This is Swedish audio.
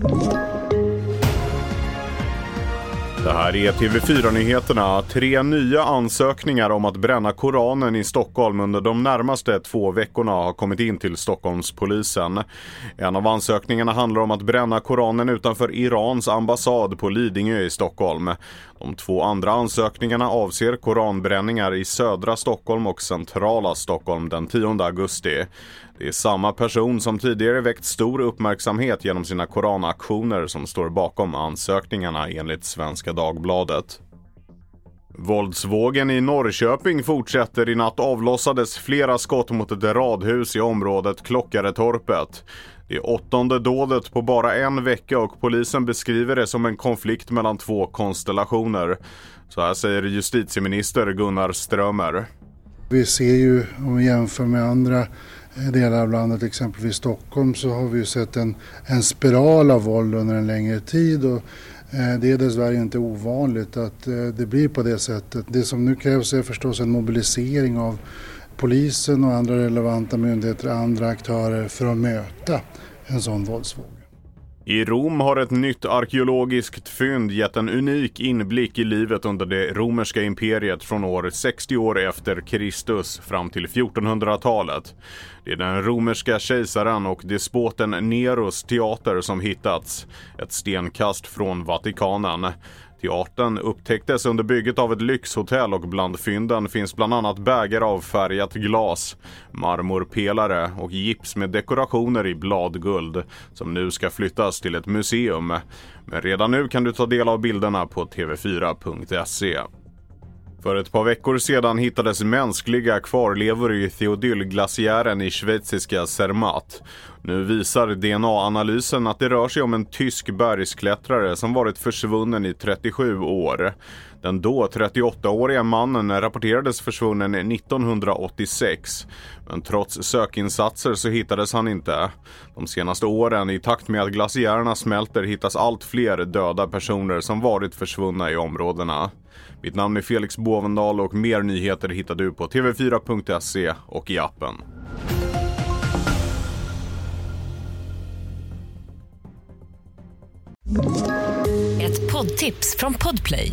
you Det här är TV4-nyheterna. Tre nya ansökningar om att bränna Koranen i Stockholm under de närmaste två veckorna har kommit in till Stockholmspolisen. En av ansökningarna handlar om att bränna Koranen utanför Irans ambassad på Lidingö i Stockholm. De två andra ansökningarna avser koranbränningar i södra Stockholm och centrala Stockholm den 10 augusti. Det är samma person som tidigare väckt stor uppmärksamhet genom sina koranaktioner som står bakom ansökningarna enligt Svenska Dagbladet. Våldsvågen i Norrköping fortsätter. I natt avlossades flera skott mot ett radhus i området Klockaretorpet. Det är åttonde dådet på bara en vecka och polisen beskriver det som en konflikt mellan två konstellationer. Så här säger justitieminister Gunnar Strömer. Vi ser ju, om vi jämför med andra eh, delar av landet, exempelvis Stockholm, så har vi ju sett en, en spiral av våld under en längre tid. Och Eh, det är dessvärre inte ovanligt att eh, det blir på det sättet. Det som nu krävs är förstås en mobilisering av polisen och andra relevanta myndigheter och andra aktörer för att möta en sån våldsvåg. I Rom har ett nytt arkeologiskt fynd gett en unik inblick i livet under det romerska imperiet från år 60 år efter Kristus fram till 1400-talet. Det är den romerska kejsaren och despoten Neros teater som hittats, ett stenkast från Vatikanen. Teatern upptäcktes under bygget av ett lyxhotell och bland fynden finns bland annat bägare av färgat glas, marmorpelare och gips med dekorationer i bladguld som nu ska flyttas till ett museum. Men redan nu kan du ta del av bilderna på tv4.se. För ett par veckor sedan hittades mänskliga kvarlevor i Theodylglaciären i schweiziska Zermatt. Nu visar DNA-analysen att det rör sig om en tysk bergsklättrare som varit försvunnen i 37 år. Den då 38-åriga mannen rapporterades försvunnen 1986. Men trots sökinsatser så hittades han inte. De senaste åren, i takt med att glaciärerna smälter, hittas allt fler döda personer som varit försvunna i områdena. Mitt namn är Felix Bovendal och mer nyheter hittar du på tv4.se och i appen. Ett poddtips från Podplay.